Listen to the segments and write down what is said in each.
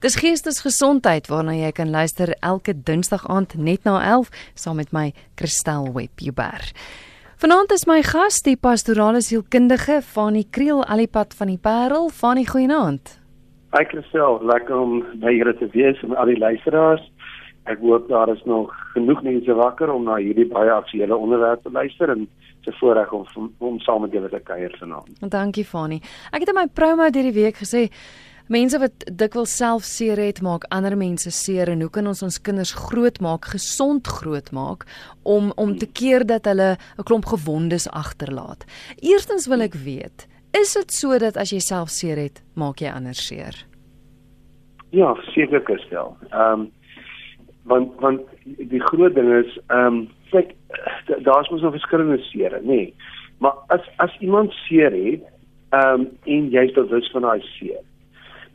Dis geestesgesondheid waarna jy kan luister elke Dinsdag aand net na 11 saam met my Christel Webber. Vanaand is my gas die pastorale sielkundige Fanie Kriel Alipad van die Parel. Fanie, goeienaand. Hi Christel, lekker om by julle te wees en al die luisteraars. Ek hoop daar is nog genoeg mense wakker om na hierdie baie aktuelle onderwerp te luister en se voorreg om om saam met julle te kuier vanaand. Dankie Fanie. Ek het in my promo hierdie week gesê Mense wat dikwels self seer het, maak ander mense seer en hoe kan ons ons kinders grootmaak, gesond grootmaak om om te keer dat hulle 'n klomp gewondes agterlaat. Eerstens wil ek weet, is dit so dat as jy self seer het, maak jy ander seer? Ja, seker gestel. Ehm um, want want die groot ding is ehm um, kyk daar's mos nog verskillende seere, nê. Nee. Maar as as iemand seer het, ehm um, en jy's bewus van daai seer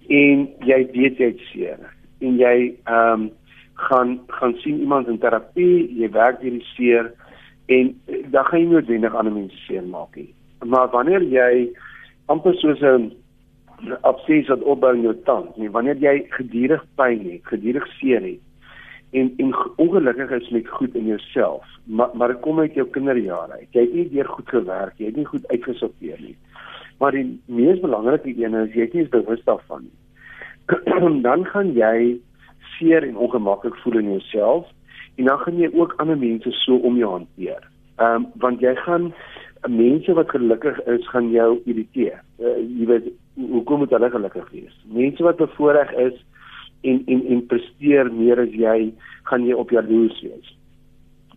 en jy weet jy het seer en jy ehm um, gaan gaan sien iemand in terapie, jy werk hierdie seer en dan gaan jy noodwendig ander mense seer maak nie. Maar wanneer jy amper soos 'n abses wat opbou in jou tand, nie wanneer jy gedurig pyn het, gedurig seer het en en ongelukkig is met goed in jouself, maar maar dit kom uit jou kinderjare uit. Jy het nie deur goed gewerk, jy het nie goed uitgesorteer nie. Maar die mees belangrike een is jy is bewus daarvan nie. dan gaan jy seer en ongemaklik voel in jouself en dan gaan jy ook ander mense so om jou hanteer. Ehm um, want jy gaan mense wat gelukkig is gaan jou irriteer. Uh, jy weet hoekom moet hulle gelukkig wees? Mense wat bevoordeel is en en en presteer meer as jy, gaan jy op jaloers wees.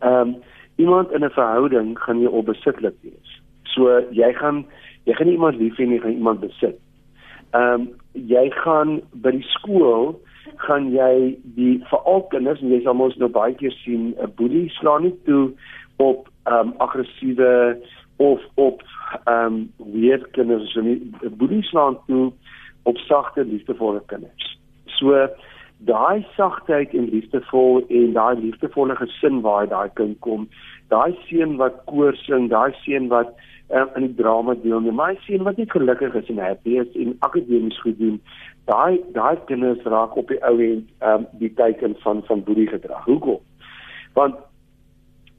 Ehm um, iemand in 'n verhouding gaan jy opbesitlik wees. So jy gaan jy gaan nie iemand lief hê nie, jy gaan iemand besit. Ehm um, jy gaan by die skool gaan jy die veral kinders en jy sal mos nou baie keer sien 'n boelie slaan nie toe op ehm um, aggressiewe of op ehm um, weer kinders so nie boelie slaan toe op sagte liefdevolle kinders. So daai sagtheid en liefdevol en daai liefdevolle gesin waar daai kind kom, daai seun wat koor sing, daai seun wat um, in die drama deelneem. Maar hy sien wat nie gelukkig is en happy is en akademies goed doen. Daai daai kinders raak op die ou end um, die teken van van boerie gedrag. Hoekom? Want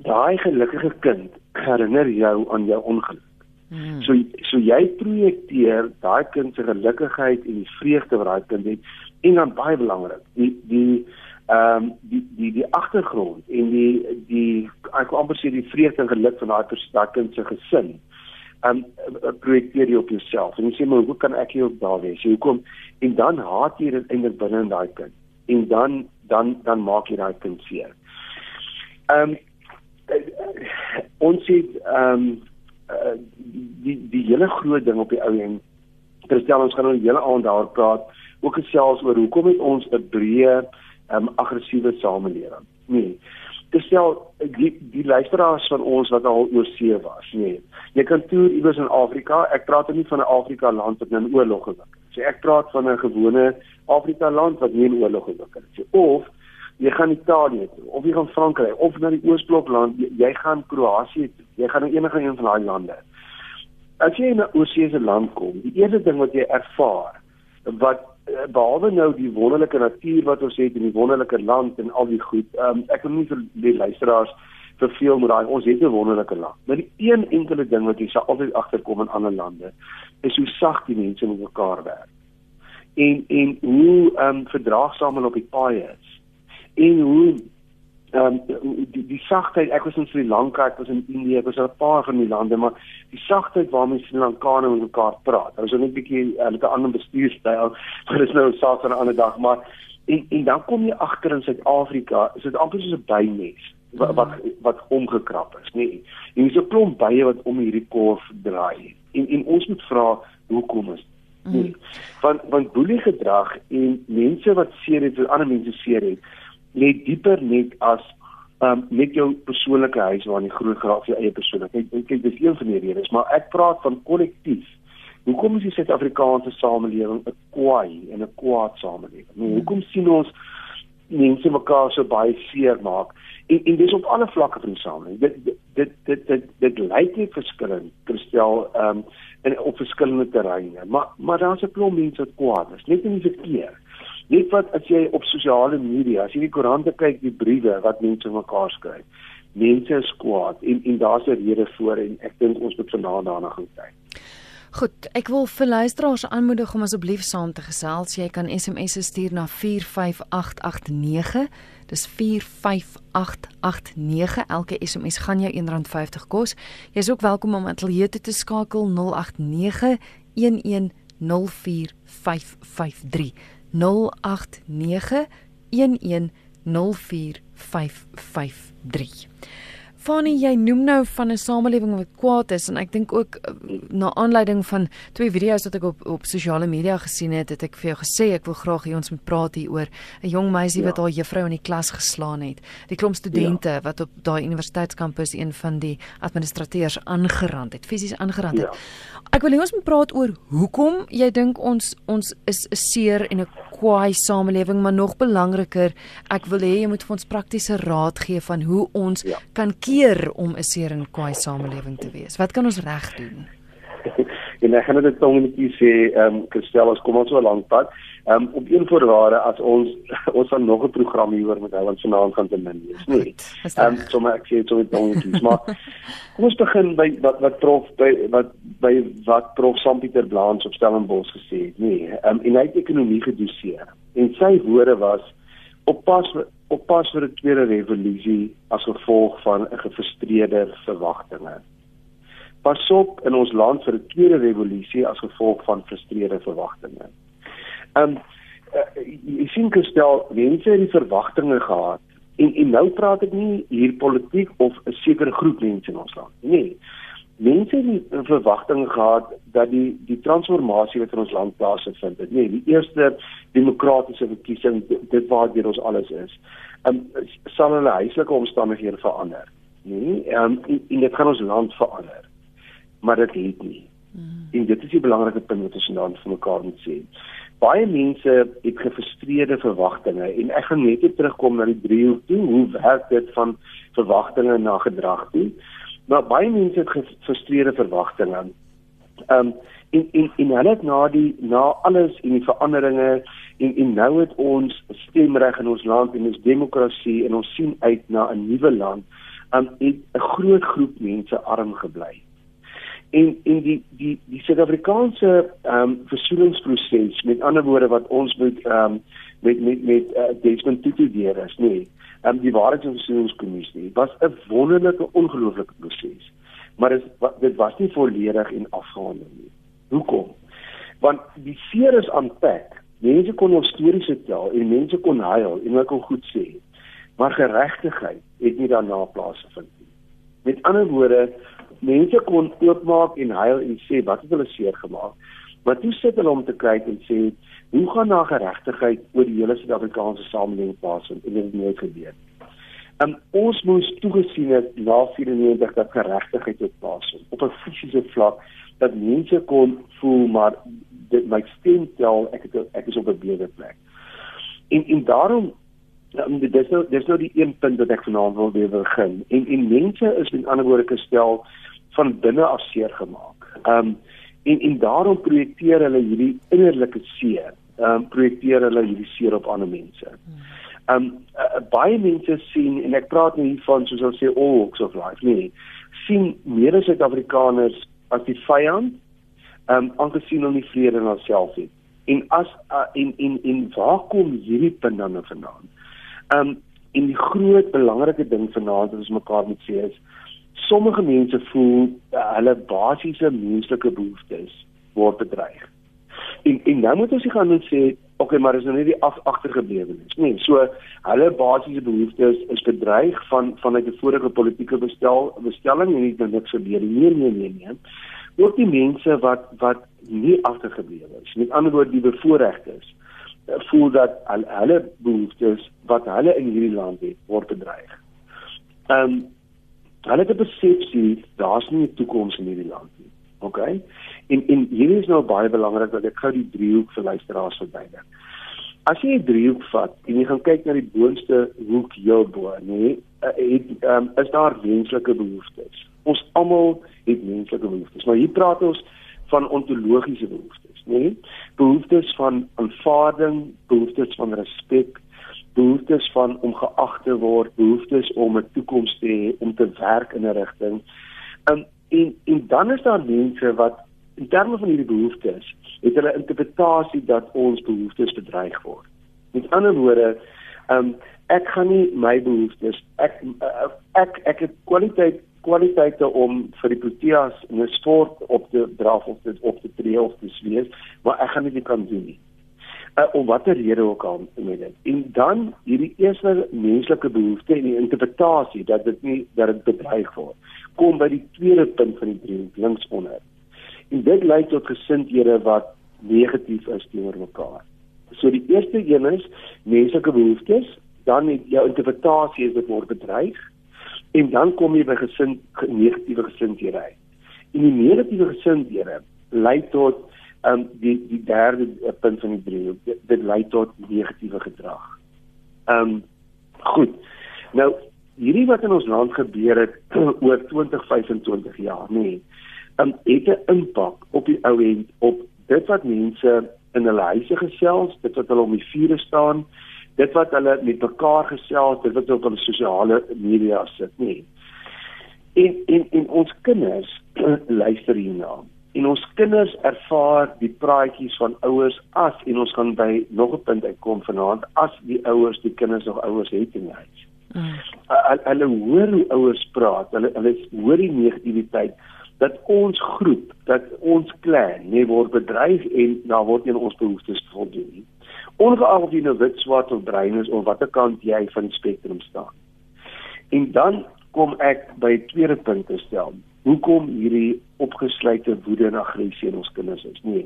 daai gelukkige kind herinner jou aan jou ongeluk. Hmm. So so jy projekteer daai kind se gelukigheid en die vreugde wat daai kind het en dan baie belangrik die die ehm um, die die die agtergrond en die die ek wil amper sê die vreugde en geluk van daai daai kind se gesin um projekteer jy op jouself en jy sê maar hoe kan ek hier ook daar wees? Hoekom? En dan haat jy dit eintlik binne in daai kind. En dan dan dan maak jy daai kind seer. Um ons sê um uh, die die hele groot ding op die ou en terstel ons gaan nou die hele aand daar praat ook gesels oor hoekom het ons 'n breë um aggressiewe samelewing. Nee gestel die die luisteraars van ons wat al oor see was, nee. Jy kan toer iewers in Afrika. Ek praat nie van 'n Afrika land wat in oorlog gewik het. So ek praat van 'n gewone Afrika land wat nie in oorlog gewik het nie. Of jy gaan Italië toe, of jy gaan Frankryk, of na die Oosblok land, jy, jy gaan Kroasie toe. Jy gaan na enige een van daai lande. As jy in 'n oorsese land kom, die eerste ding wat jy ervaar wat behalwe nou die wonderlike natuur wat ons het in die wonderlike land en al die goed. Um, ek wil nie vir die luisteraars verveel met daai ons het 'n wonderlike land. Maar die een enkele ding wat jy sal altyd agterkom in ander lande is hoe sag die mense met mekaar werk. En en hoe ehm um, verdraagsaam hulle op die paai is. En hoe ehm um, die die sagtheid ek was in Sri Lanka ek was in Indië ek was in 'n paar van die lande maar die sagtheid waarmee Sri Lankane met mekaar praat hulle is net 'n bietjie hulle het 'n ander bestuurstyl maar dit is nou 'n saak van 'n ander dag maar en en dan kom jy agter in Suid-Afrika is dit amper soos 'n bynes wat wat, wat omgekrap is nê nee. en dis 'n klomp bye wat om hierdie korf draai en en ons moet vra hoekom is Nee. Mm. Want want boelie gedrag en mense wat seer het, wat ander mense seer het, lê dieper net as um met jou persoonlike huis waar jy groot graag jou eie persoonlikheid. Ek kyk dis een van die redes, maar ek praat van kollektief. Hoekom is die Suid-Afrikaanse samelewing 'n kwaai en 'n kwaad samelewing? Nou, hoekom sien ons mense mekaar so baie seer maak? En en dis op alle vlakke van die samelewing. Dit dit dit dit dit, dit lyk nie verskillend, Christel, um en op verskillende terreine, maar maar daar's 'n klomp mense wat kwaad is, net in die verkeer Net wat as jy op sosiale media, as jy die koerante kyk, die briewe wat mense mekaar skryf. Mense is kwaad en en daar's 'n rede voor en ek dink ons moet vanaand daarna gaan kyk. Goed, ek wil vir luisteraars aanmoedig om asseblief saam te gesels. Jy kan SMS stuur na 45889. Dis 45889. Elke SMS gaan jou R1.50 kos. Jy's ook welkom om ateljee te skakel 089 1104553. 089 1104553. Fanny, jy noem nou van 'n samelewing wat kwaad is en ek dink ook eh, na aanleiding van twee video's wat ek op op sosiale media gesien het, het ek vir jou gesê ek wil graag hê ons moet praat hier oor 'n jong meisie ja. wat haar juffrou in die klas geslaan het. Die klomp studente ja. wat op daai universiteitskampus een van die administrateurs aangerand het, fisies aangerand het. Ja. Ek wil hê ons moet praat oor hoekom jy dink ons ons is 'n seer en 'n kwaai samelewing, maar nog belangriker, ek wil hê jy moet vir ons praktiese raad gee van hoe ons ja. kan keer om 'n seer en kwaai samelewing te wees. Wat kan ons reg doen? en ek gaan dit net sê, ehm um, Christel, as kom ons so 'n lang pad. Ehm um, op een voorwaarde as ons ons dan nog 'n program hieroor met hulle vanaand gaan te min wees, nee. Ehm um, sommer ek sê dit so net maar kom ons begin by wat wat prof by wat by wat prof Sampieter Blaans op Stellenbosch gesê het, nee. Ehm um, en hy het ekonomie gedoseer. En sy woorde was op pas op pas vir 'n tweede revolusie as gevolg van 'n gefrustreerde verwagtinge pasop in ons land vir 'n tweede revolusie as gevolg van frustreerde verwagtinge. Um uh, jy sien gestel mense het die verwagtinge gehad en en nou praat ek nie hier politiek of 'n sekere groep mense in ons land nie. Mense het die verwagtinge gehad dat die die transformasie wat in ons land plaasvind, nee, die eerste demokratiese verkiesing dit waar dit ons alles is. Um sal hulle huislike omstandighede verander. Nee, um, en, en dit gaan ons land verander maar dit het nie. Mm. En dit is die belangrike punt wat ons nou van mekaar moet sê. Baie mense het gefrustreerde verwagtinge en ek gaan net terugkom na die driehoek toe. Hoe werk dit van verwagtinge na gedrag toe? Maar baie mense het gefrustreerde verwagtinge. Ehm um, en en en hulle het na die na alles en die veranderinge en en nou het ons stemreg in ons land en ons demokrasie en ons sien uit na 'n nuwe land. Um, en 'n groot groep mense arm gebly en en die die die Suid-Afrikaanse ehm um, versoeningsproses met ander woorde wat ons moet ehm um, met met met uh, Desmond Tutu deur is nê. Ehm um, die waarheids- en versoeningskommissie was 'n wonderlike ongelooflike proses. Maar dit dit was nie volledig en afgehandel nie. Hoekom? Want die seer is aanpak. Mense kon nog stories vertel en mense kon huil en ek kon goed sê. Maar geregtigheid het nie daarna plaasgevind nie. Met ander woorde mense kon oopmaak en huil en sê wat het hulle seer gemaak. Maar toe sit hulle om te kyk en sê hoe gaan na geregtigheid oor die hele Suid-Afrikaanse samelewing plaasvind en dit het nooit gebeur. En ons moes toegesien het na 94 dat geregtigheid op plaasvind op 'n fisiese vlak dat mense kon voel maar dit my stem tel ek het, ek is op 'n beter plek. En en daarom Ja, dis nou dis nou die een punt wat ek vanaand wil weer begin. En en mense is met ander woorde gestel van binne af seer gemaak. Ehm um, en en daarom projekteer hulle hierdie innerlike seer. Ehm um, projekteer hulle hierdie seer op ander mense. Ehm um, uh, baie mense sien en ek praat nie hiervan soos hulle sê all walks of life nie. sien meer as Suid-Afrikaners as die vyand. Ehm um, aangesien hulle nie vrede in hulself het. En as uh, en en en waar kom hierdie punt dan vandaan? Ehm um, en die groot belangrike ding vanaand wat ons mekaar moet sê is sommige mense voel uh, hulle basiese menslike behoeftes word bedreig. En en nou moet ons hier gaan en sê, okay, maar is nou nie die af, agtergeblewenes nie. So hulle basiese behoeftes is bedreig van vanuit 'n vorige politieke bestel bestelling en nie net niks gebeur nie. Nee, nee, nee, nee. Ook die mense wat wat nie agtergeblewe is. Met ander woorde die bevoordeeldes eh, voel dat al hulle behoeftes wat hulle in hierdie land het word bedreig. Ehm um, hulle het 'n persepsie daar's nie 'n toekoms in hierdie land nie. OK? En en hier is nou baie belangrik dat ek gou die driehoek vir luisteraars verduidelik. As jy 'n driehoek vat en jy gaan kyk na die boonste hoek heel bo, nê, eh, het um, is daar menslike behoeftes. Ons almal het menslike behoeftes. Maar hier praat ons van ontologiese behoeftes, nê? Nee? Behoeftes van aanvaarding, behoeftes van respek, behoeftes van om geag te word, behoeftes om 'n toekoms te hê, om te werk in 'n rigting. Um, en en dan is daar mense wat in terme van hierdie behoeftes het hulle interpretasie dat ons behoeftes bedreig word. Met ander woorde, um, ek gaan nie my behoeftes ek uh, ek ek het kwaliteit kwaliteite om vir die Proteas in 'n sport op te draf of dit op te tree of te swees, maar ek gaan dit nie kan doen nie. Uh, om watter rede ook al met dit. En dan hierdie eerste menslike behoefte en die interpretasie dat dit nie dat dit bedreig word, kom by die tweede punt van die drie links onder. En dit lei tot gesindhede wat negatief is teenoor mekaar. So die eerste een is menslike behoeftes, dan het jou interpretasie is dit word bedreig en dan kom jy by gesin negatiewe gesindhede uit. En die negatiewe gesindhede lei tot um die die derde uh, punt van die drie dit, dit lei tot negatiewe gedrag. Um goed. Nou hierdie wat in ons land gebeur het oor 20 25 jaar nê. Nee, um het 'n impak op die ou end op dit wat mense in hulle huise gesels, dit wat hulle om die vuur staan, dit wat hulle met mekaar gesels, dit wat op hulle sosiale media sit, nê. En en en ons kinders luister hierna. En ons kinders ervaar die praatjies van ouers as en ons gaan by nog 'n punt uitkom vanaand as die ouers die kinders nog ouers het in die huis. Mm. Hulle hoor hoe ouers praat. Hulle hulle hoor die negativiteit dat ons groep, dat ons klan nie word bedreig en daar word nie ons behoeftes voldoen nie ongeag of jy nou wit, swart of bruin is of watter kant jy van die spektrum staan. En dan kom ek by die tweede punt te stel. Hoekom hierdie opgesluite woede en aggressie in ons kinders is? Nee.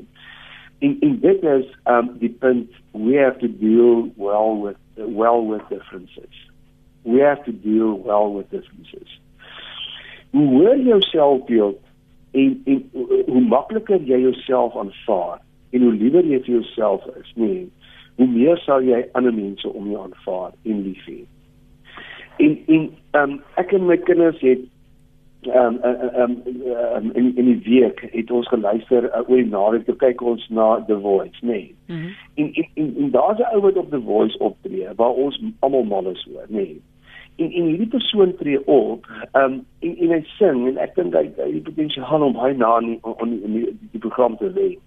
En en dit is um die punt we have to deal well with well with differences. We have to deal well with differences. Hoe hoor jy jouself beeld en en hoe makliker jy jouself aanvaar en hoe liewer jy vir jouself is, nee hoe meer sal jy ander mense om jou aanvaar en lief hê. En en um, ek en my kinders het ehm um, ehm um, in in die week het ons geluister uh, oor die naweek te kyk ons na The Voice, nê. Nee. Mm -hmm. En en en, en daar's 'n ou wat op The Voice optree waar ons almal mal is oor, nê. Nee. En en hierdie persoon tree op, ehm um, en en hy sing en ek dink hy hy die potensiaal om baie na in die, in die, die program te lê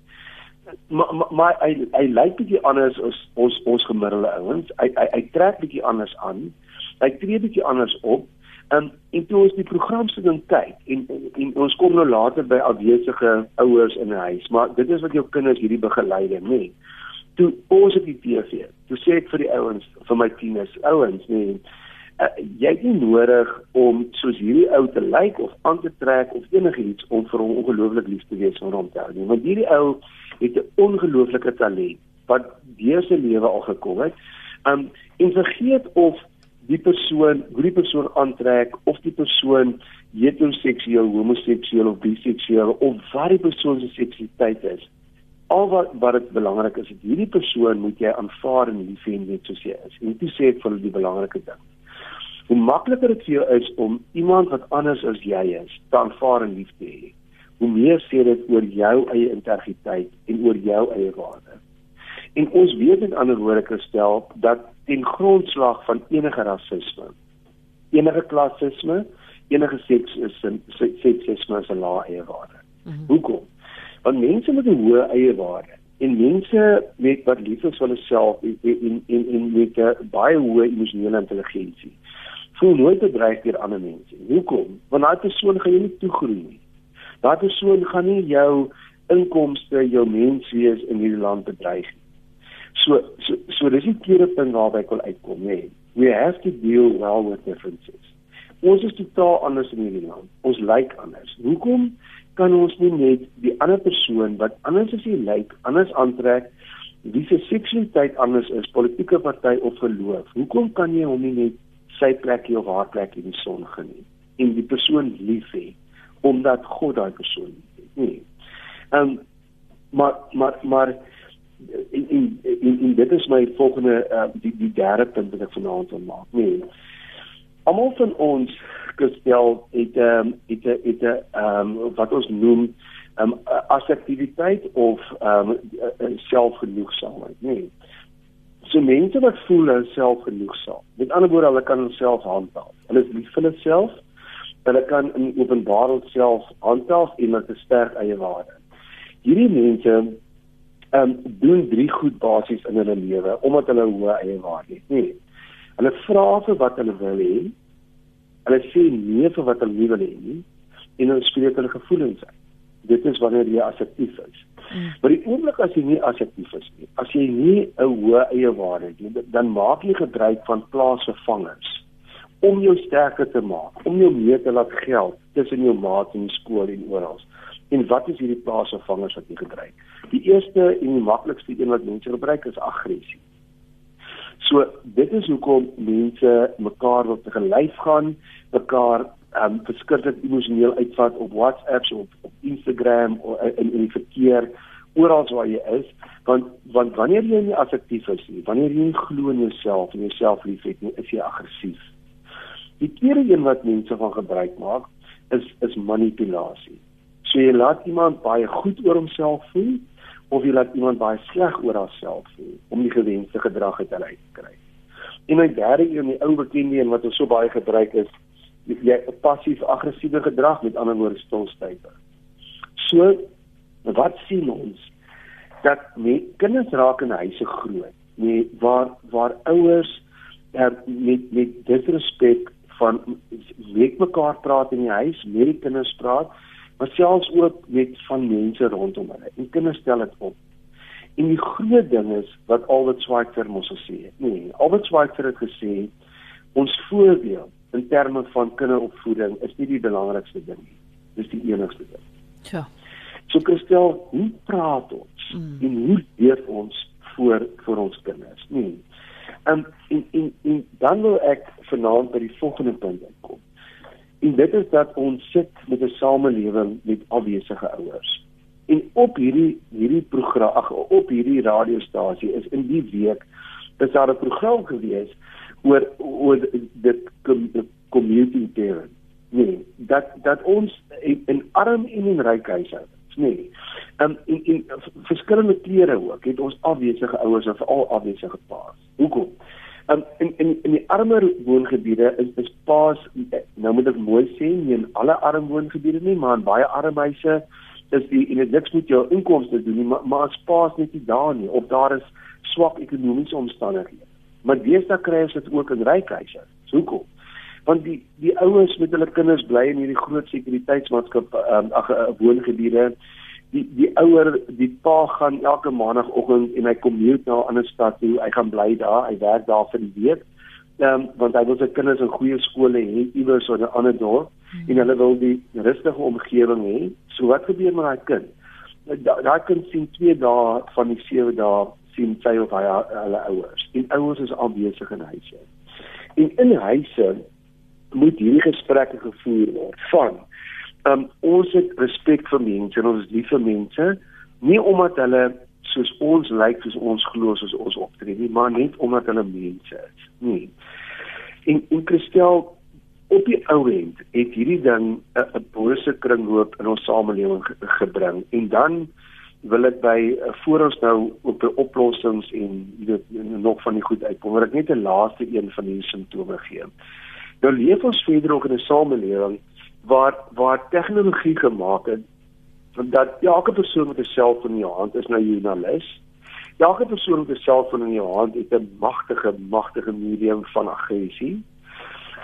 maar maar hy hy lyk bietjie anders as ons ons gemiddelde ouens. Hy hy hy trek bietjie anders aan. Hy tree bietjie anders op. Um, en toe ons die program se ding kyk en, en, en ons kom nou later by afwesige ouers in 'n huis, maar dit is wat jou kinders hierdie begeleiding, nê. Nee. Toe ons op die TV, toe sê ek vir die ouens, vir my tieners, ouens, nê, nee, uh, jy het nie nodig om soos hierdie ou te lyk of aan te trek of enigiets om vir hom ongelooflik lief te wees vir hom te hou nie, want hierdie ou het 'n ongelooflike talent wat deur sy lewe al gekom het. Um en vergeet of die persoon, hoe die persoon aantrek of die persoon heteroseksueel, homoseksueel of biseksueel of wat die persoon se seksualiteit is. Al wat wat dit belangrik is, is hierdie persoon moet jy aanvaar en lief hê net soos hy is. En dit sê ek vir die belangrike ding. Hoe makliker dit vir jou is om iemand wat anders as jy is te aanvaar en lief te hê hoe meer sê dit oor jou eie integriteit en oor jou eie waarde. En ons weet in ander woorde gestel dat ten grondslag van enige rasisme, enige klassisme, enige seksisme, seksisme is 'n lae eie waarde. Mm -hmm. Hoekom? Want mense met 'n hoë eie waarde en mense met wat lief is vir hulself en en en, en met 'n baie hoë emosionele intelligensie voel nooit bedreig deur ander mense. Hoekom? Want daai persoon gaan jy nie toegroei nie. Daardie persoon gaan nie jou inkomste, jou menswees in hierdie land bedreig nie. So so so dis die tweede punt waarby ek wil uitkom, nê. We have to deal well with differences. Ons is totaal anders in hierdie land. Ons lyk anders. Hoekom kan ons nie net die ander persoon wat anders as jy lyk, anders aantrek, wie se seksualiteit anders is, politieke party of geloof? Hoekom kan jy hom nie net sy plek of haar plek in die son geniet en die persoon lief hê? omdat God daai persoon het. Nee. Ehm um, maar maar maar in in in, in dit is my volgende uh, die die derde punt wat ek vanaand wil maak. Nee. Almal van ons gestel het ehm um, het het 'n um, wat ons noem um assertiwiteit of um selfgenoegsaamheid, nee. So mense wat voel hulle selfgenoegsaam. Met ander woorde, hulle kan homself handhaaf. Hulle is lief vir hulle self. Hulle kan in openbaar self handhaaf en hulle 'n sterk eie waarde. Hierdie mense ehm um, doen drie goed basies in hulle lewe omdat hulle hoë eie waarde het. Nee. Hulle vra vir wat hulle wil hê. Hulle sê nee vir wat hulle nie wil hê nie en hulle spreek hulle gevoelens uit. Dit is wanneer jy assertief is. Mm. Maar die oomblik as jy nie assertief is nie, as jy nie 'n hoë eie waarde het nie, dan maak jy gebruik van plaasvervangers om jou sterker te maak, om jou meer te laat geld tussen jou maat en skool en oral. En wat is hierdie plaasvervangers wat jy gebruik? Die eerste en die maklikste een wat mense gebruik is aggressie. So dit is hoekom mense mekaar wil te gelyf gaan, mekaar um verskriklik emosioneel uitvat op WhatsApp of op Instagram of in in die verkeer oral waar jy is want want wanneer jy nie affektief is nie wanneer jy nie glo in jouself en jouself liefhet nie is jy aggressief die tweede een wat mense van gebruik maak is is manipulasie so jy laat iemand baie goed oor homself voel of jy laat iemand baie sleg oor haarself voel om die gewenste gedrag uit hulle uit te kry en my derde een die ou bekende een wat ons so baie gebruik is jy passief aggressiewe gedrag met ander woorde stilstype. So wat sien ons dat met kinders raak in huise groot, nee waar waar ouers er, met met disrespek van weet mekaar praat in die huis, met die kinders praat, maar selfs ook met van mense rondom hulle. En kinders stel dit op. En die groot ding is wat Albert Schweitzer mos gesê het. Nee, Albert Schweitzer het gesê ons voorbeeld in terme van kinderopvoeding is nie die belangrikste ding nie. Dis die enigste ding. Ja. So Christel, hoe praat ons mm. en hoe leef ons voor vir ons kinders? Nee. Um, en en en dan wil ek vanaand by die volgende punt kom. En dit is dat ons sit met 'n samelewing met afwesige ouers. En op hierdie hierdie program ag op hierdie radiostasie is in die week is daar 'n program gewees oor oor dit community parent. Nee, dat dat ons in, in arm en in ryk huishoudings, nee. Um in in verskillende klere ook het ons afwesige ouers en veral afwesige paas. Hoekom? Um in in in die armer woongebiede is is paas nou moet ek mooi sê nie in alle arm woongebiede nie, maar in baie arm huise is die en dit niks met jou inkomste doen nie, maar maar as paas net nie daar nie of daar is swak ekonomiese omstandighede. Maar deesdae kry ons dit ook in ryk huise. Hoekom? Want die die ouers met hulle kinders bly in hierdie groot sekuriteitsmaatskap um, ag uh, woongebiede. Die die ouer, die pa gaan elke maandagooggend en hy kom hier na 'n ander stad toe. Hy gaan bly daar. Hy werk daar vir die week. Ehm um, want hy wil sy kinders in goeie skole hê iewers in 'n ander dorp hmm. en hulle wil die rustige omgewing hê. So wat gebeur met daai kind? Daai kind sien 2 dae van die 7 dae sien sy of hy hulle ouers. En ouers is al besig in huise. En in huise moet hierdie gesprekke gevoer word van um, ons het respek vir mense en ons is lief vir mense nie omdat hulle soos ons lyk soos ons glo soos ons optree nie maar net omdat hulle mense is. Nee. En in Christel op die ou end het hierdie ding 'n bose kringloop in ons samelewing ge gebring en dan wil ek by uh, voor ons nou op die oplossings en jy weet nog van die goed uitkom, maar ek net 'n laaste een van hierdie simptome gee. Nou leef ons verder ook in 'n samelewing waar waar tegnologie gemaak het dat elke persoon met 'n selfoon in jou hand is nou joernalis. Elke persoon met 'n selfoon in jou hand het 'n magtige magtige medium van aggressie.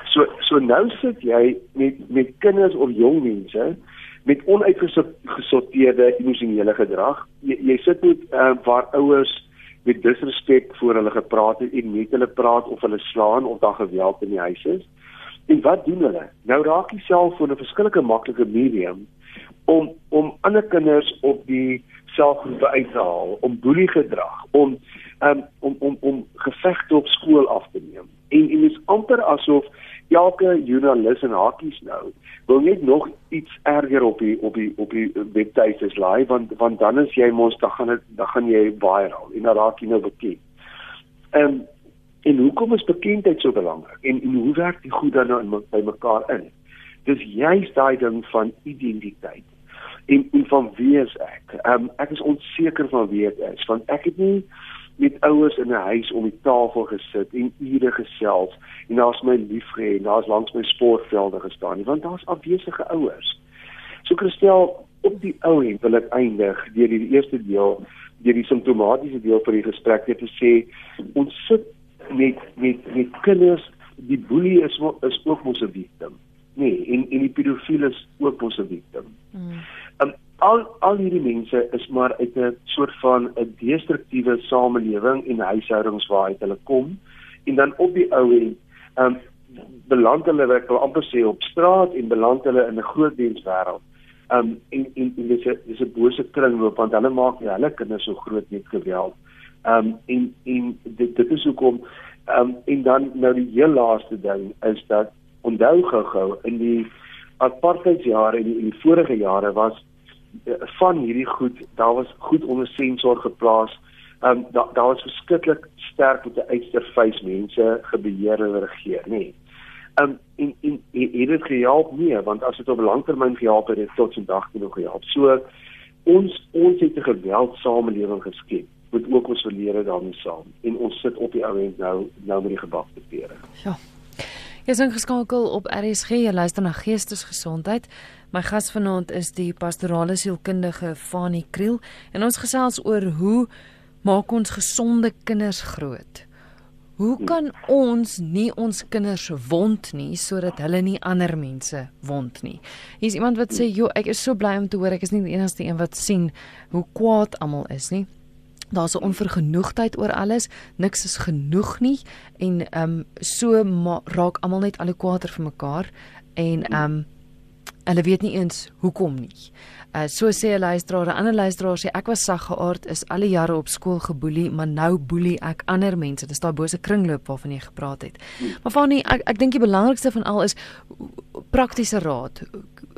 So so nou sit jy met met kinders of jong mense met onuitgesorteerde emosionele gedrag. Jy, jy sit met uh, waar ouers met disrespek voor hulle gepraat het en met hulle praat of hulle slaan of daar geweld in die huis is. En wat doen hulle? Nou raak die selfoon 'n verskillike maklike medium om om ander kinders op die selfgroepe uit te haal, om boelie gedrag, om um, om om om gevegte op skool af te neem. En en dit is amper asof elke joernalis en hakies nou wil net nog iets erger op die op die op die webtuistes laai want want dan is jy mos dan gaan dit dan gaan jy viral en dan raak jy nou bekend. Ehm um, en hoekom is bekendheid so belangrik en en hoe werk die goed dan nou by mekaar in? Dis juist daai ding van identiteit. En en van wie is ek? Ehm um, ek is onseker van wie ek is want ek het nie met ouers in 'n huis om die tafel gesit en ure gesels en daar's my liefge en daar's langs my sportvelde gestaan nie want daar's afwesige ouers. So Christel, op die ou end wil ek eindig deur die eerste deel, deur die simptomatiese deel van die gesprek te sê ons sit met met met kinders, die boelie is is ook mos 'n victim. Nee, en en die pedofiel is ook mos 'n victim. Mm. Um, al al hierdie mense is maar uit 'n soort van 'n destruktiewe samelewing en huishoudings waaruit hulle kom en dan op die ou end um beland hulle ek wil amper sê op straat en beland hulle in 'n groot dienswêreld um en en, en dis 'n dis 'n bose kringloop want hulle maak nie hulle kinders so groot met geweld. Um en en dit dit is hoekom um en dan nou die heel laaste ding is dat onthou gou-gou in die apartheidsjare en in die vorige jare was uh, van hierdie goed daar was goed onder sensor geplaas. Um daar daar was verskriklik sterk met 'n uitsterfys mense gebeheer en regeer, nê. Nee. Um en en het dit gehelp nie want as dit op langtermyn gehelp het, het dit tot vandag toe nog gehelp. So ons ons het 'n geweldsamelewing geskep met ook ons verlede daarmee saam en ons sit op die ouend nou nou met die gebakte pere. Ja. Jy's ingeskakel op RSG, jy luister na Geestesgesondheid. My gas vanaand is die pastorale sielkundige Fanie Kriel en ons gesels oor hoe maak ons gesonde kinders groot? Hoe kan ons nie ons kinders wond nie sodat hulle nie ander mense wond nie? Hier's iemand wat sê, "Jo, ek is so bly om te hoor ek is nie die enigste een wat sien hoe kwaad almal is nie." Daar's 'n onvergenoegdheid oor alles, niks is genoeg nie. En ehm um, so raak almal net al hoe kwaader vir mekaar. En ehm um, hulle weet nie eens hoekom nie. Uh, so sê 'n luisteraar, 'n ander luisteraar sê ek was saggeaard, is al die jare op skool geboelie, maar nou boelie ek ander mense. Dis daai bose kringloop waarvan jy gepraat het. Mm. Maar van nie ek, ek dink die belangrikste van al is praktiese raad.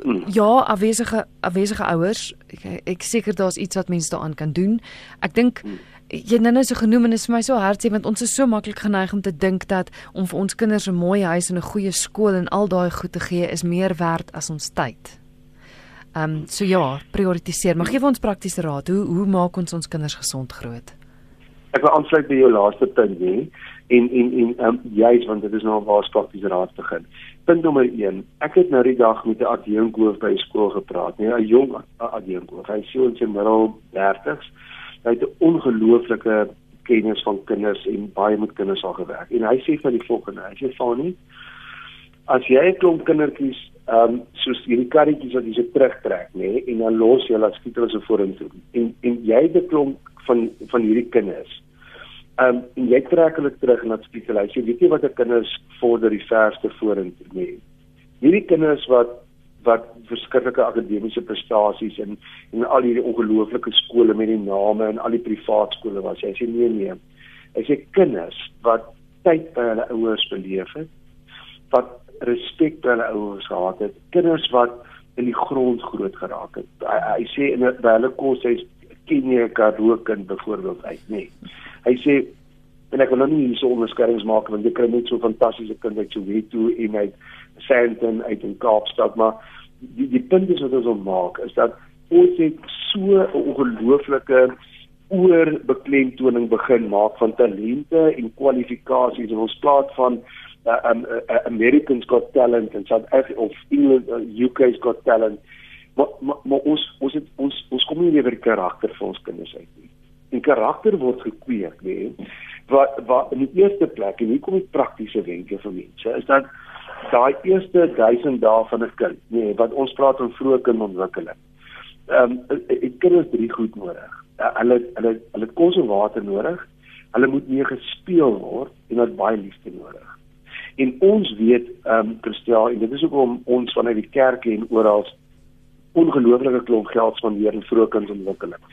Mm. Ja, afwesige afwesige ouers, ek, ek seker daar's iets wat mense daaraan kan doen. Ek dink mm. Jy nou net so genoem en dit is vir my so hartseer want ons is so maklik geneig om te dink dat om vir ons kinders 'n mooi huis en 'n goeie skool en al daai goed te gee is meer werd as ons tyd. Ehm um, so ja, prioritiseer. Maar gee ons praktiese raad. Hoe hoe maak ons ons kinders gesond groot? Ek wil aansluit by jou laaste punt hè. En en en ehm um, juis want dit is nou waar ons praktiese raad begin. Punt nommer 1. Ek het nou die dag met 'n adjunkhoof by skool gepraat, nee, 'n jong adjunkhoof. Hy sê ons in middel 30s. Hy het 'n ongelooflike kennis van kinders en baie met kinders al gewerk. En hy sê van die volgende, hy sê van nie as jy 'n klomp kindertjies ehm um, soos hierdie karretjies wat jy se terugtrek nê nee, en dan los jy laat skiet hulle so vorentoe en en jy het 'n klomp van van hierdie kinders ehm um, en jy trek hulle terug en laat skiet hulle jy weet nie wat 'n kinders vorder die verste vorentoe nee. hierdie kinders wat wat verskillende akademiese prestasies en en al hierdie ongelooflike skole met die name en al die privaat skole was jy sê nee nee as jy kinders wat tyd by hulle ouers beleef het wat respek vir hulle ouers gehad het, kinders wat in die grond groot geraak het. Hy, hy sê in by hulle kos hy ken jy 'n Karoo kind byvoorbeeld uit, nê. Nee. Hy sê en ek wil nou nie hierso onderskeidings maak want jy kry net so fantastiese kinders uit Soweto en uit Sandton uit in Kaapstad, maar die die punt is wat ons wil maak is dat ons het so 'n ongelooflike oor beklemtoning begin maak van talente en kwalifikasies en ons praat van uh, um, uh, Americans got talent and South Africa of England uh, UK's got talent. Maar maar ma, ons ons het ons ons kom nie weer karakter vir ons kinders uit nie. En karakter word gekweek nê wat wat in die eerste plek en hier kom die praktiese wenke vir mense is dat daai eerste 1000 dae van 'n kind nê wat ons praat van vroeë kindontwikkeling ehm um, ek kinders drie goed nodig uh, hulle hulle hulle kos en water nodig hulle moet mee gespeel word en wat baie liefde nodig En ons weet ehm um, Christel en dit is ook om ons vanuit die kerke en oral ongelooflike klomp geld spandeer in vroeë kindontwikkeling.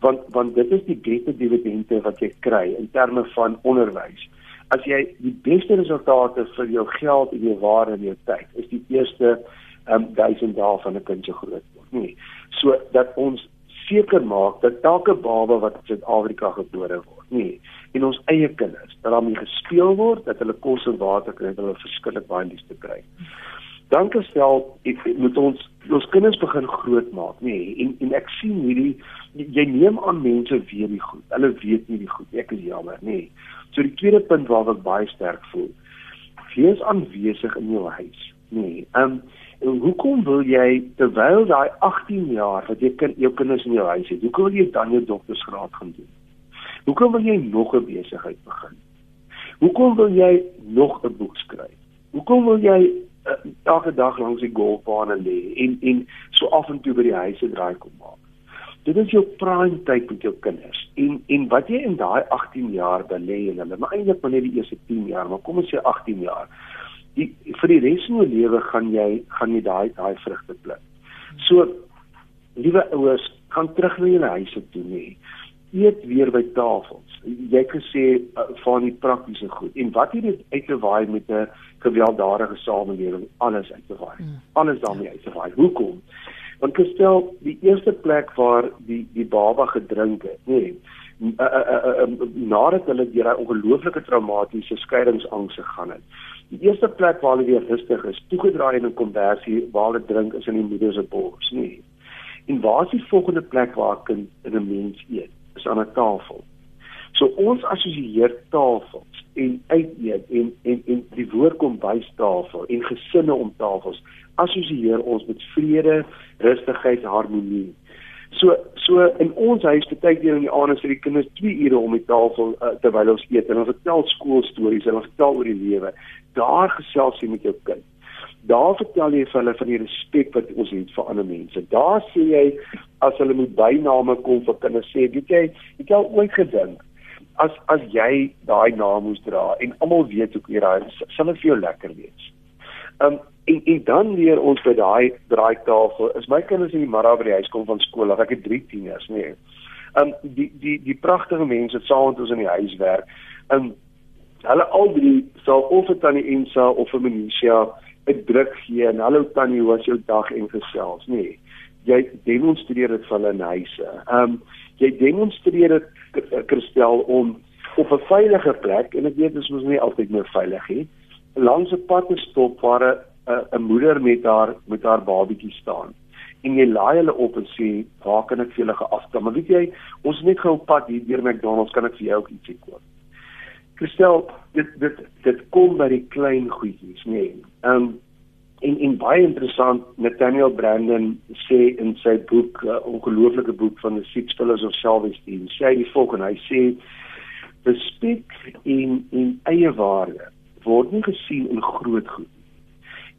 Want want dit is die beste dividende wat jy kry in terme van onderwys. As jy die beste resultate vir jou geld en jou ware en jou tyd, is die eerste ehm um, 1000 dae van 'n kind se groot word. Nee. So dat ons seker maak dat elke baba wat in Suid-Afrika gebore word, nee, en ons eie kinders, dat daarmee gespeel word, dat hulle kos en water kry, dat hulle verskillik baie liefde kry. dan gestel moet ons ons kinders begin grootmaak, nê? Nee, en en ek sien hierdie jy neem aan mense weet nie goed. Hulle weet nie die goed. Ek is jammer, nê. Nee. So die tweede punt waar ek baie sterk voel. Wees aanwesig in jou huis, nê. Nee. Um hoekom wil jy terwyl daai 18 jaar wat jy kind jou kinders in jou huis het, hoekom wil jy dan jou doktorsgraad gaan doen? Hoekom wil jy nog 'n besigheid begin? Hoekom wil jy nog 'n boek skryf? Hoekom wil jy uh, elke dag langs die golfbane lê en en so af en toe by die huis se draai kom maak. Dit is jou prime tyd met jou kinders. En en wat jy in daai 18 jaar belê en hulle, maar eintlik maar net die eerste 10 jaar, maar kom ons sê 18 jaar. Die vir die res van jou lewe gaan jy gaan jy daai daai vrugte pluk. So liewe ouers, gaan terug na julle huise toe nie. Eet weer by tafels. Jy kan sê uh, van die praktiese goed. En wat hier uit te waai met 'n gewelddadige samelewing alles uit te waai. Mm. Alles daarmee uit te waai. Hoekom? Want gestel die eerste plek waar die die baba gedrink het, nee, uh, uh, uh, uh, nadat hulle deur 'n ongelooflike traumatiese skeiingsangs gegaan het. Die eerste plek waar hulle weer rustig is, toegedraai in 'n konversie waar hulle drink is in die moeder se bors. Nee. En waar is die volgende plek waar 'n kind in 'n mens eet? Is aan 'n tafel. So ons assosieer tafels en uiteet en en en die woord kom bystafel en gesinne om tafels assosieer ons met vrede, rustigheid, harmonie. So so in ons huis partykeer in die aande sit die kinders 2 ure om die tafel uh, terwyl ons eet en ons vertel skoolstories en ons vertel oor die lewe. Daar gesels jy met jou kind. Daar vertel jy vir hulle van die respek wat ons het vir ander mense. Daar sê jy as hulle met byname kom vir kinders sê, weet jy, het al ooit gedink as as jy daai naam moes dra en almal weet hoe jy raai, sal dit vir jou lekker wees. Um en en dan leer ons by daai draaitafel. Is my kinders in die middag by die huis kom van skool, ek het 3 tieners, nee. Um die die die pragtige mense wat saam met ons in die huis werk. Um hulle al drie sal of dit aan die Ensa of vir Minusia 'n druk gee en hallo tannie, hoe was jou dag en gesels, nee. Jy demonstreer dit van in huise. Um jy demonstreer dit Christel om op 'n veilige plek en ek weet dit is mos nie altyd meer veilig nie langs 'n pad te stop waar 'n 'n moeder met haar met haar babatjie staan. En jy laai hulle op en sê waar kan ek vir julle geafkom maar weet jy ons is net gou op pad hier deur McDonald's kan ek vir jou ook ietsie koop? Christel dit dit dit kom by die klein goedjies nê. Nee. um, en en baie interessant Nathaniel Brandon sê in sy boek 'n uh, ongelooflike boek van the six pillars of self-esteem. Sê hy die volgende hy sê respek en en eie waarde word nie gesien in groot goed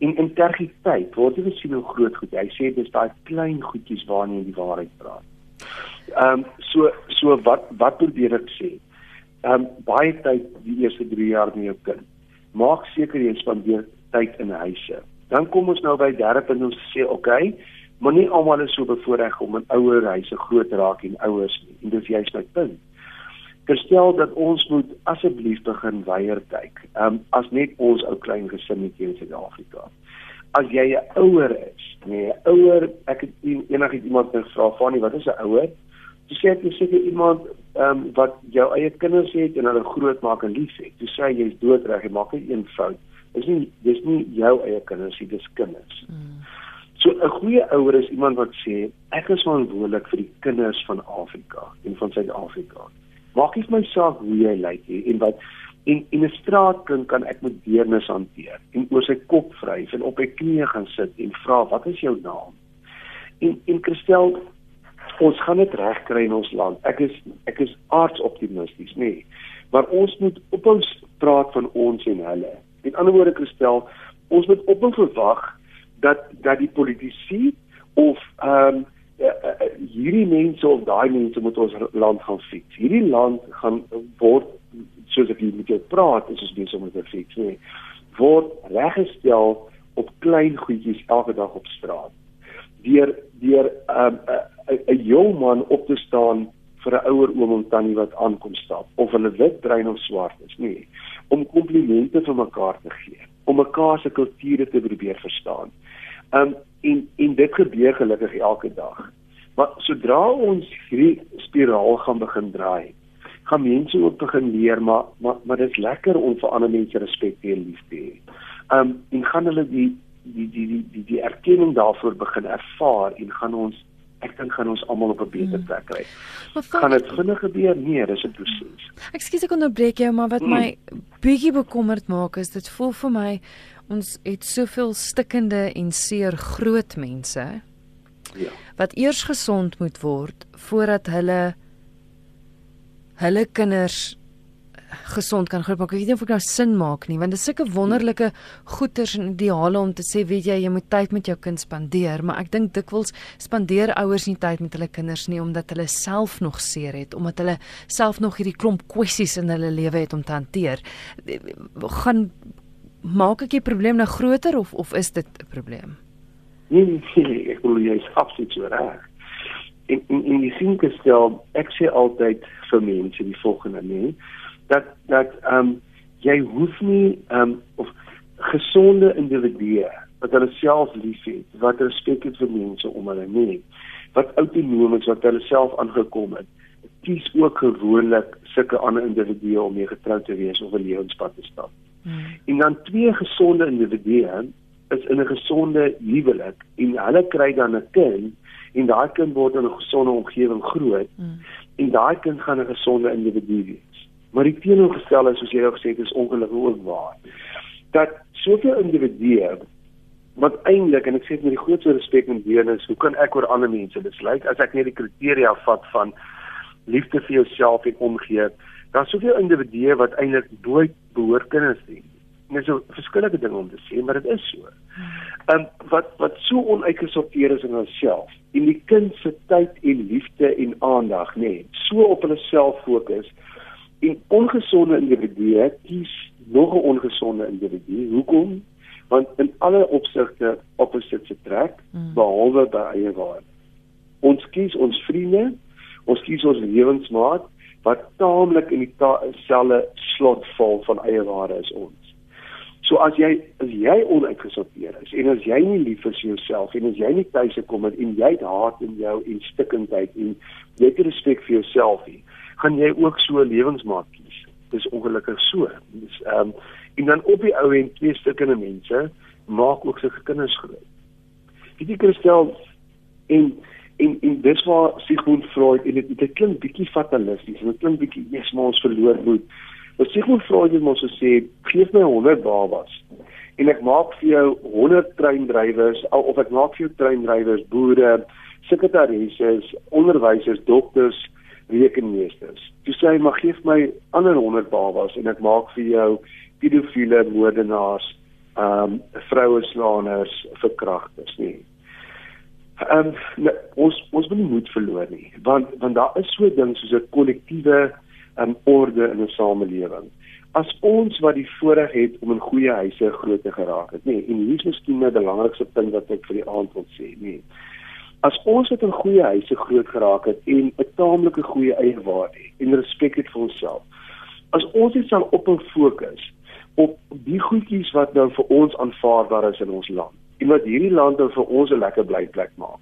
en integriteit word nie gesien in groot goed. Hy sê dis daai klein goedjies waarna jy die waarheid praat. Ehm um, so so wat wat probeer ek sê? Ehm um, baie tyd die eerste 3 jaar met jou kind. Maak seker jy spandeer tyd in huise. Dan kom ons nou by derde punt ons sê oké okay, maar nie almal is so bevoordeel om in ouer huise groot raak en ouers nie. En dis juist my punt Verstel dat ons moet asseblief begin weier kyk. Ehm um, as net ons ou klein gesinnetjie in Suid-Afrika. As jy 'n ouer is, nee, 'n ouer, ek het enigiets iemand gevra van nie, wat is 'n ouer? Jy sê jy sê iemand ehm um, wat jou eie kinders het en hulle grootmaak en liefhet. Jy sê jy's doodreg, jy maak net een fout is nie dis nie jou eie kinders nie, dis kinders. Mm. So 'n goeie ouer is iemand wat sê ek is verantwoordelik vir die kinders van Afrika en van Suid-Afrika. Maak nie my saak hoe jy lyk nie en wat en in 'n straatkind kan ek met deernis hanteer en oor sy kop vryf en op sy knieë gaan sit en vra wat is jou naam? En en Christel ons gaan dit regkry in ons land. Ek is ek is aardsoptimisties, nê. Nee. Maar ons moet ophou praat van ons en hulle Met ander woorde gestel, ons moet op en verwag dat dat die politici of ehm um, hierdie mense of daai mense moet ons land gaan fix. Hierdie land gaan word soos ek met jou praat, is ons besig om dit te fix, nee. Word reggestel op klein goedjies elke dag op straat. Deur deur ehm, 'n um, 'n jong man op te staan vir 'n ouer oom of tannie wat aankom stap of hulle wit, bruin of swart is, nee om komplimente vir mekaar te gee, om mekaar se kulture te probeer verstaan. Um en en dit gebeur gelukkig elke dag. Maar sodra ons hierdie spiraal gaan begin draai, gaan mense ook begin leer maar maar maar dit is lekker om vir ander mense respek en liefde te hê. Um en gaan hulle die die die die die die erkenning daarvoor begin ervaar en gaan ons ek dink gaan ons almal op 'n beter hmm. plek kry. Gaan dit vinnig gebeur? Nee, dis 'n proses. Ekskuus ek onderbreek jou, maar wat mm. my bietjie bekommerd maak is dit voel vir my ons het soveel stikkende en seer groot mense. Ja. Wat eers gesond moet word voordat hulle hulle kinders gesond kan groot maak. Ek weet nie of ek nou sin maak nie, want dit is sulke wonderlike goeters en ideale om te sê, weet jy, jy moet tyd met jou kind spandeer, maar ek dink dikwels spandeer ouers nie tyd met hulle kinders nie omdat hulle self nog seer het, omdat hulle self nog hierdie klomp kwessies in hulle lewe het om te hanteer. Gaan maak ek die probleem nou groter of of is dit 'n probleem? Nee, nee, nee, ek wil jy is absoluut so reg. In in in die sin gestel, ek sê altyd vir mense die volgende, nee dat dat ehm um, jy hoef nie ehm um, of gesonde individue wat hulle self liefhet, wat respek het vir mense om hulle nie, wat autonoom is wat hulle self aangekom het, kies ook gewoonlik sulke ander individue om mee getroud te wees of 'n lewenspad te stap. Hmm. En dan twee gesonde individue is in 'n gesonde huwelik en hulle kry dan 'n kind en daai kind word in 'n gesonde omgewing groot hmm. en daai kind gaan 'n gesonde individu wees. Maar die teenoorgestelde soos jy nou gesê het is ongelukkig ook waar. Dat soveel individue wat eintlik en ek sê dit met die grootste respek en deernis, hoe kan ek oor ander mense besluit as ek net die kriteria vat van liefde vir jouself en omgee? Daar's soveel individue wat eintlik nooit behoort kinders te hê. Dit is 'n verskillende ding om te sê, maar dit is so. Ehm um, wat wat so onuitgesorteer is in hulself en die kind se tyd en liefde en aandag, nê, nee, so op hulle self fokus en ongesonde individue kies nog 'n ongesonde individu. Hoekom? Want in alle opsigte opposites trek mm. behalwe by eie waarde. Ons kies ons vriende, ons kies ons lewensmaat wat taamlik in dieselfde slot val van eie waarde as ons. So as jy as jy onuitgesorteer is en as jy nie lief is vir jouself en as jy nie tuis gekom het en jy het haat in jou en stikkindheid en jy het respek vir jouself nie, gaan jy ook so 'n lewensmaat kies. Dis ongelukkig so. Dis ehm um, en dan op die ou en twee stukkende mense maak ook sy kinders groot. Weet jy Christel en en en dis waar Sigmund Freud en dit dit klink bietjie fatalisties en dit klink bietjie yes maar ons verloor moed. Maar Sigmund Freud het mos gesê gee my 100 babas en ek maak vir jou 100 treindrywers of ek maak vir jou treindrywers, boere, sekretarisse, onderwysers, dokters, rekenmeesters. Toe sê hy mag gee my ander 100 babas en ek maak vir jou pedofiele moordenaars, ehm um, vroueslaaners, verkragters nie. Ehm um, nee, ons ons wil nie moed verloor nie, want want daar is so ding soos 'n kollektiewe ehm um, orde in 'n samelewing. As ons wat die voorreg het om in goeie huise groot te geraak het, nê, en hier is miskien my belangrikste punt wat ek vir die aand wil sê, nê as ons uit 'n goeie huise groot geraak het en 'n taamlike goeie eie waarde en respek het vir onsself. As ons net sal op 'n fokus op die goedjies wat nou vir ons aanvaarbaar is in ons land en wat hierdie land nou vir ons 'n lekker blyplek maak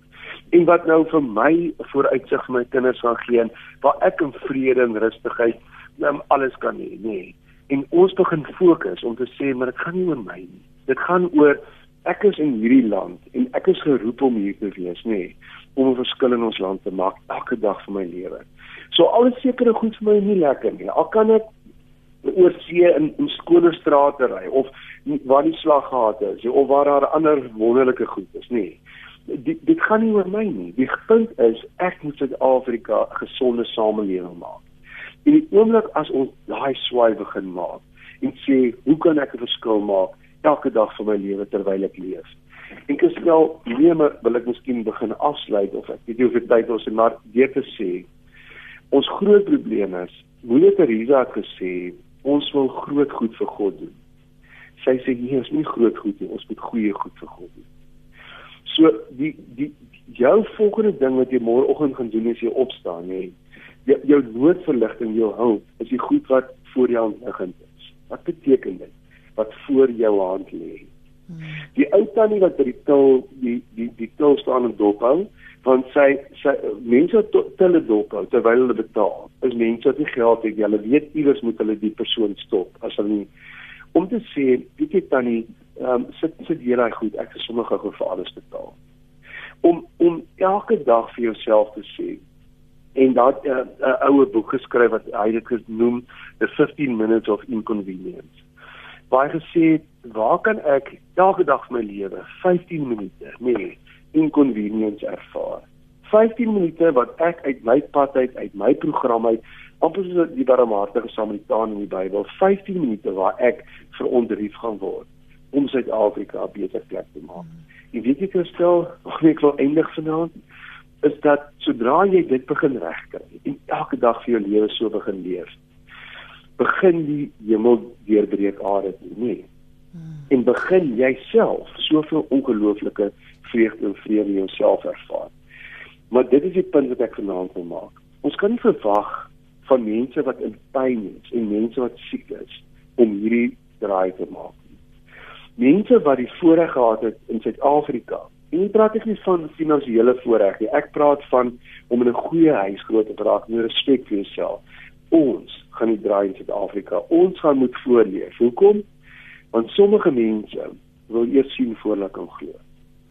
en wat nou vir my vooruitsig vir my kinders gaan gee waar ek in vrede en rustigheid um, alles kan hê nê nee. en ons begin fokus om te sê maar dit gaan nie oor my nie dit gaan oor ek is in hierdie land en ek is geroep om hier te wees, nê, nee, om 'n verskil in ons land te maak elke dag van my lewe. So alles sekere goed vir my nie lekker nie. Al kan ek oor see in, in skone strate ry of waar die slaggate is of waar daar ander wonderlike goed is. Nee. Dit dit gaan nie oor my nie. Die punt is ek moet Suid-Afrika 'n gesonde samelewing maak. En die oomblik as ons daai swaai begin maak en sê, hoe kan ek 'n verskil maak? elke dag van my lewe terwyl ek leef. En ek stel nee, maar wil ek miskien begin afsluit of ek weet nie dit tyd is maar deur te sê ons groot probleem is Teresa het gesê ons wil groot goed vir God doen. Sy sê nee, ons nie groot goed nie, ons moet goeie goed vir God doen. So die die jou volgende ding wat jy môreoggend gaan doen as jy opstaan, nê. Jou, jou noodverligting, jou hulp is die goed wat voor jou liggend is. Wat beteken dit? wat voor jou hand lê. Die ou tannie wat by die til die die die til staan en dophou, want sy sy mense telle dophou terwyl hulle betaal. Is mense wat nie geld het, hulle weet iewers moet hulle die persoon stop as hulle nie om te sê, weet jy tannie, ehm um, sit sit hier daai goed, ek is sommer gou vir alles betaal. Om om elke dag vir jouself te sê en dat 'n uh, uh, ouer boek geskryf wat hy dit genoem the 15 minutes of inconvenience. Waar gesê waar kan ek elke dag my lewe 15 minute nee inconvenience ervaar? 15 minute wat ek uit my pad uit uit my program uit amper soos die barmhartige Samaritaan in die Bybel 15 minute waar ek verontrief gaan word om Suid-Afrika 'n beter plek te maak. En weet jy Christel, nog nie ek wil eindig vanaand is dat sodra jy dit begin regkry en elke dag vir jou lewe so begin leef, begin die hemel deurbreek aarde toe, nee. Hmm. En begin jouself soveel ongelooflike vreugde en vrede in jouself ervaar. Maar dit is die punt wat ek vanaand wil maak. Ons kan nie verwag van mense wat in pyn is en mense wat siek is om hierdie draai te maak nie. Mense wat die voorreg gehad het in Suid-Afrika En ek praat nie van finansiële voorreg nie. Ek praat van om in 'n goeie huis groot te raak met respek vir jouself. Ons gaan nie draai in Suid-Afrika. Ons gaan moet voorleef. Hoekom? Want sommige mense wil eers sien voor hulle kan glo.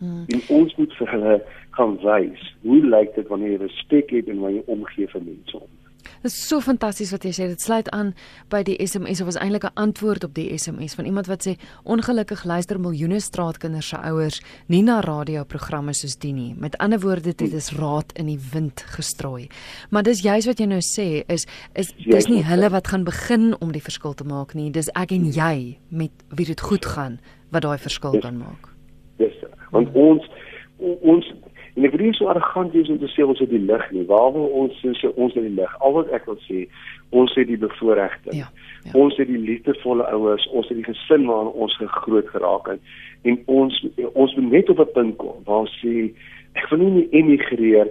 Hmm. En ons moet vir hulle gaan wys hoe lyk dit wanneer jy respek het en wanneer jy omgee vir mense om. Dit is so fantasties wat jy sê. Dit sluit aan by die SMS of was eintlik 'n antwoord op die SMS van iemand wat sê ongelukkig luister miljoene straatkinders se ouers nie na radioprogramme soos die nie. Met ander woorde, dit is raad in die wind gestrooi. Maar dis juist wat jy nou sê is is dis nie hulle wat gaan begin om die verskil te maak nie. Dis ek en jy met wie dit goed gaan wat daai verskil kan maak. Want ons ons En ek wil nie so arrogant wees om te sê ons het die lig nie. Waar wil ons sê ons het die lig? Al wat ek wil sê, ons het die bevoorregte. Ja, ja. Ons het die liefdevolle ouers, ons het die gesin waarin ons groot geraak het. En ons ons moet net op 'n punt kom waar ons sê ek wil nie emigreer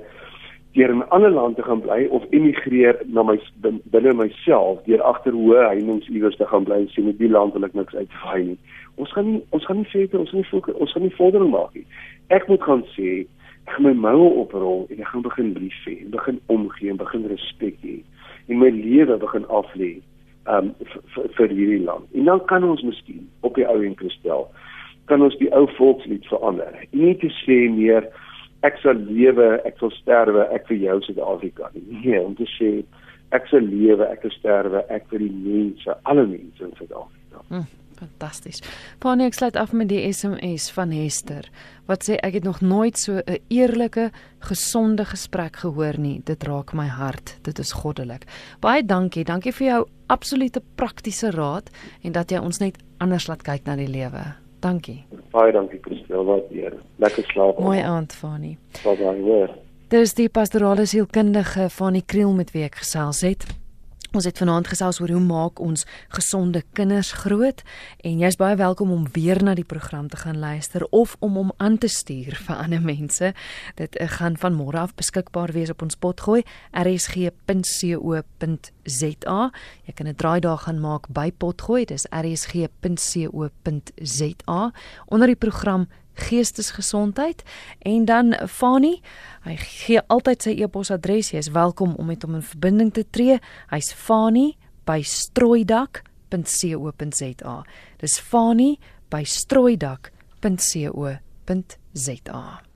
deur in 'n ander land te gaan bly of emigreer na my binne myself deur agter hoë heininge iewers te gaan bly en sê met die land wil ek niks uitvaai nie. Ons gaan nie ons gaan nie verder ons gaan nie ons gaan nie vordering maak nie. Ek moet gaan sê ek gaan my moue oprol en ek gaan begin lief hê en begin omgee en begin respek hê en my lewe begin aflê um vir hierdie land. En dan kan ons miskien op die ou en kristel kan ons die ou volkslied verander. Nie te sê meer ek sal lewe, ek sal sterwe, ek vir jou Suid-Afrika nie. Nee, om te sê ek sal lewe, ek sal sterwe, ek vir die mense, alle mense in Suid-Afrika. Mm. Fantasties. Fanny ek sluit af met die SMS van Hester wat sê ek het nog nooit so 'n eerlike, gesonde gesprek gehoor nie. Dit raak my hart. Dit is goddelik. Baie dankie. Dankie vir jou absolute praktiese raad en dat jy ons net anders laat kyk na die lewe. Dankie. Baie dankie Christel. Wat weer. Lekker slaap. Mooi aand Fanny. Baie weer. Dis die pastorale sielkundige Fanny Kriel met wie ek gesels het. Ons het vanaand gesels oor hoe maak ons gesonde kinders groot en jy's baie welkom om weer na die program te gaan luister of om hom aan te stuur vir ander mense. Dit eh, gaan van môre af beskikbaar wees op ons potgooi rsg.co.za. Jy kan 'n draaidag gaan maak by potgooi, dis rsg.co.za onder die program geestesgesondheid. En dan Fani hy gee altyd sy e-posadres. Jy is welkom om met hom in verbinding te tree. Hy's Fani by strooidak.co.za dis Fani by strooidak.co.za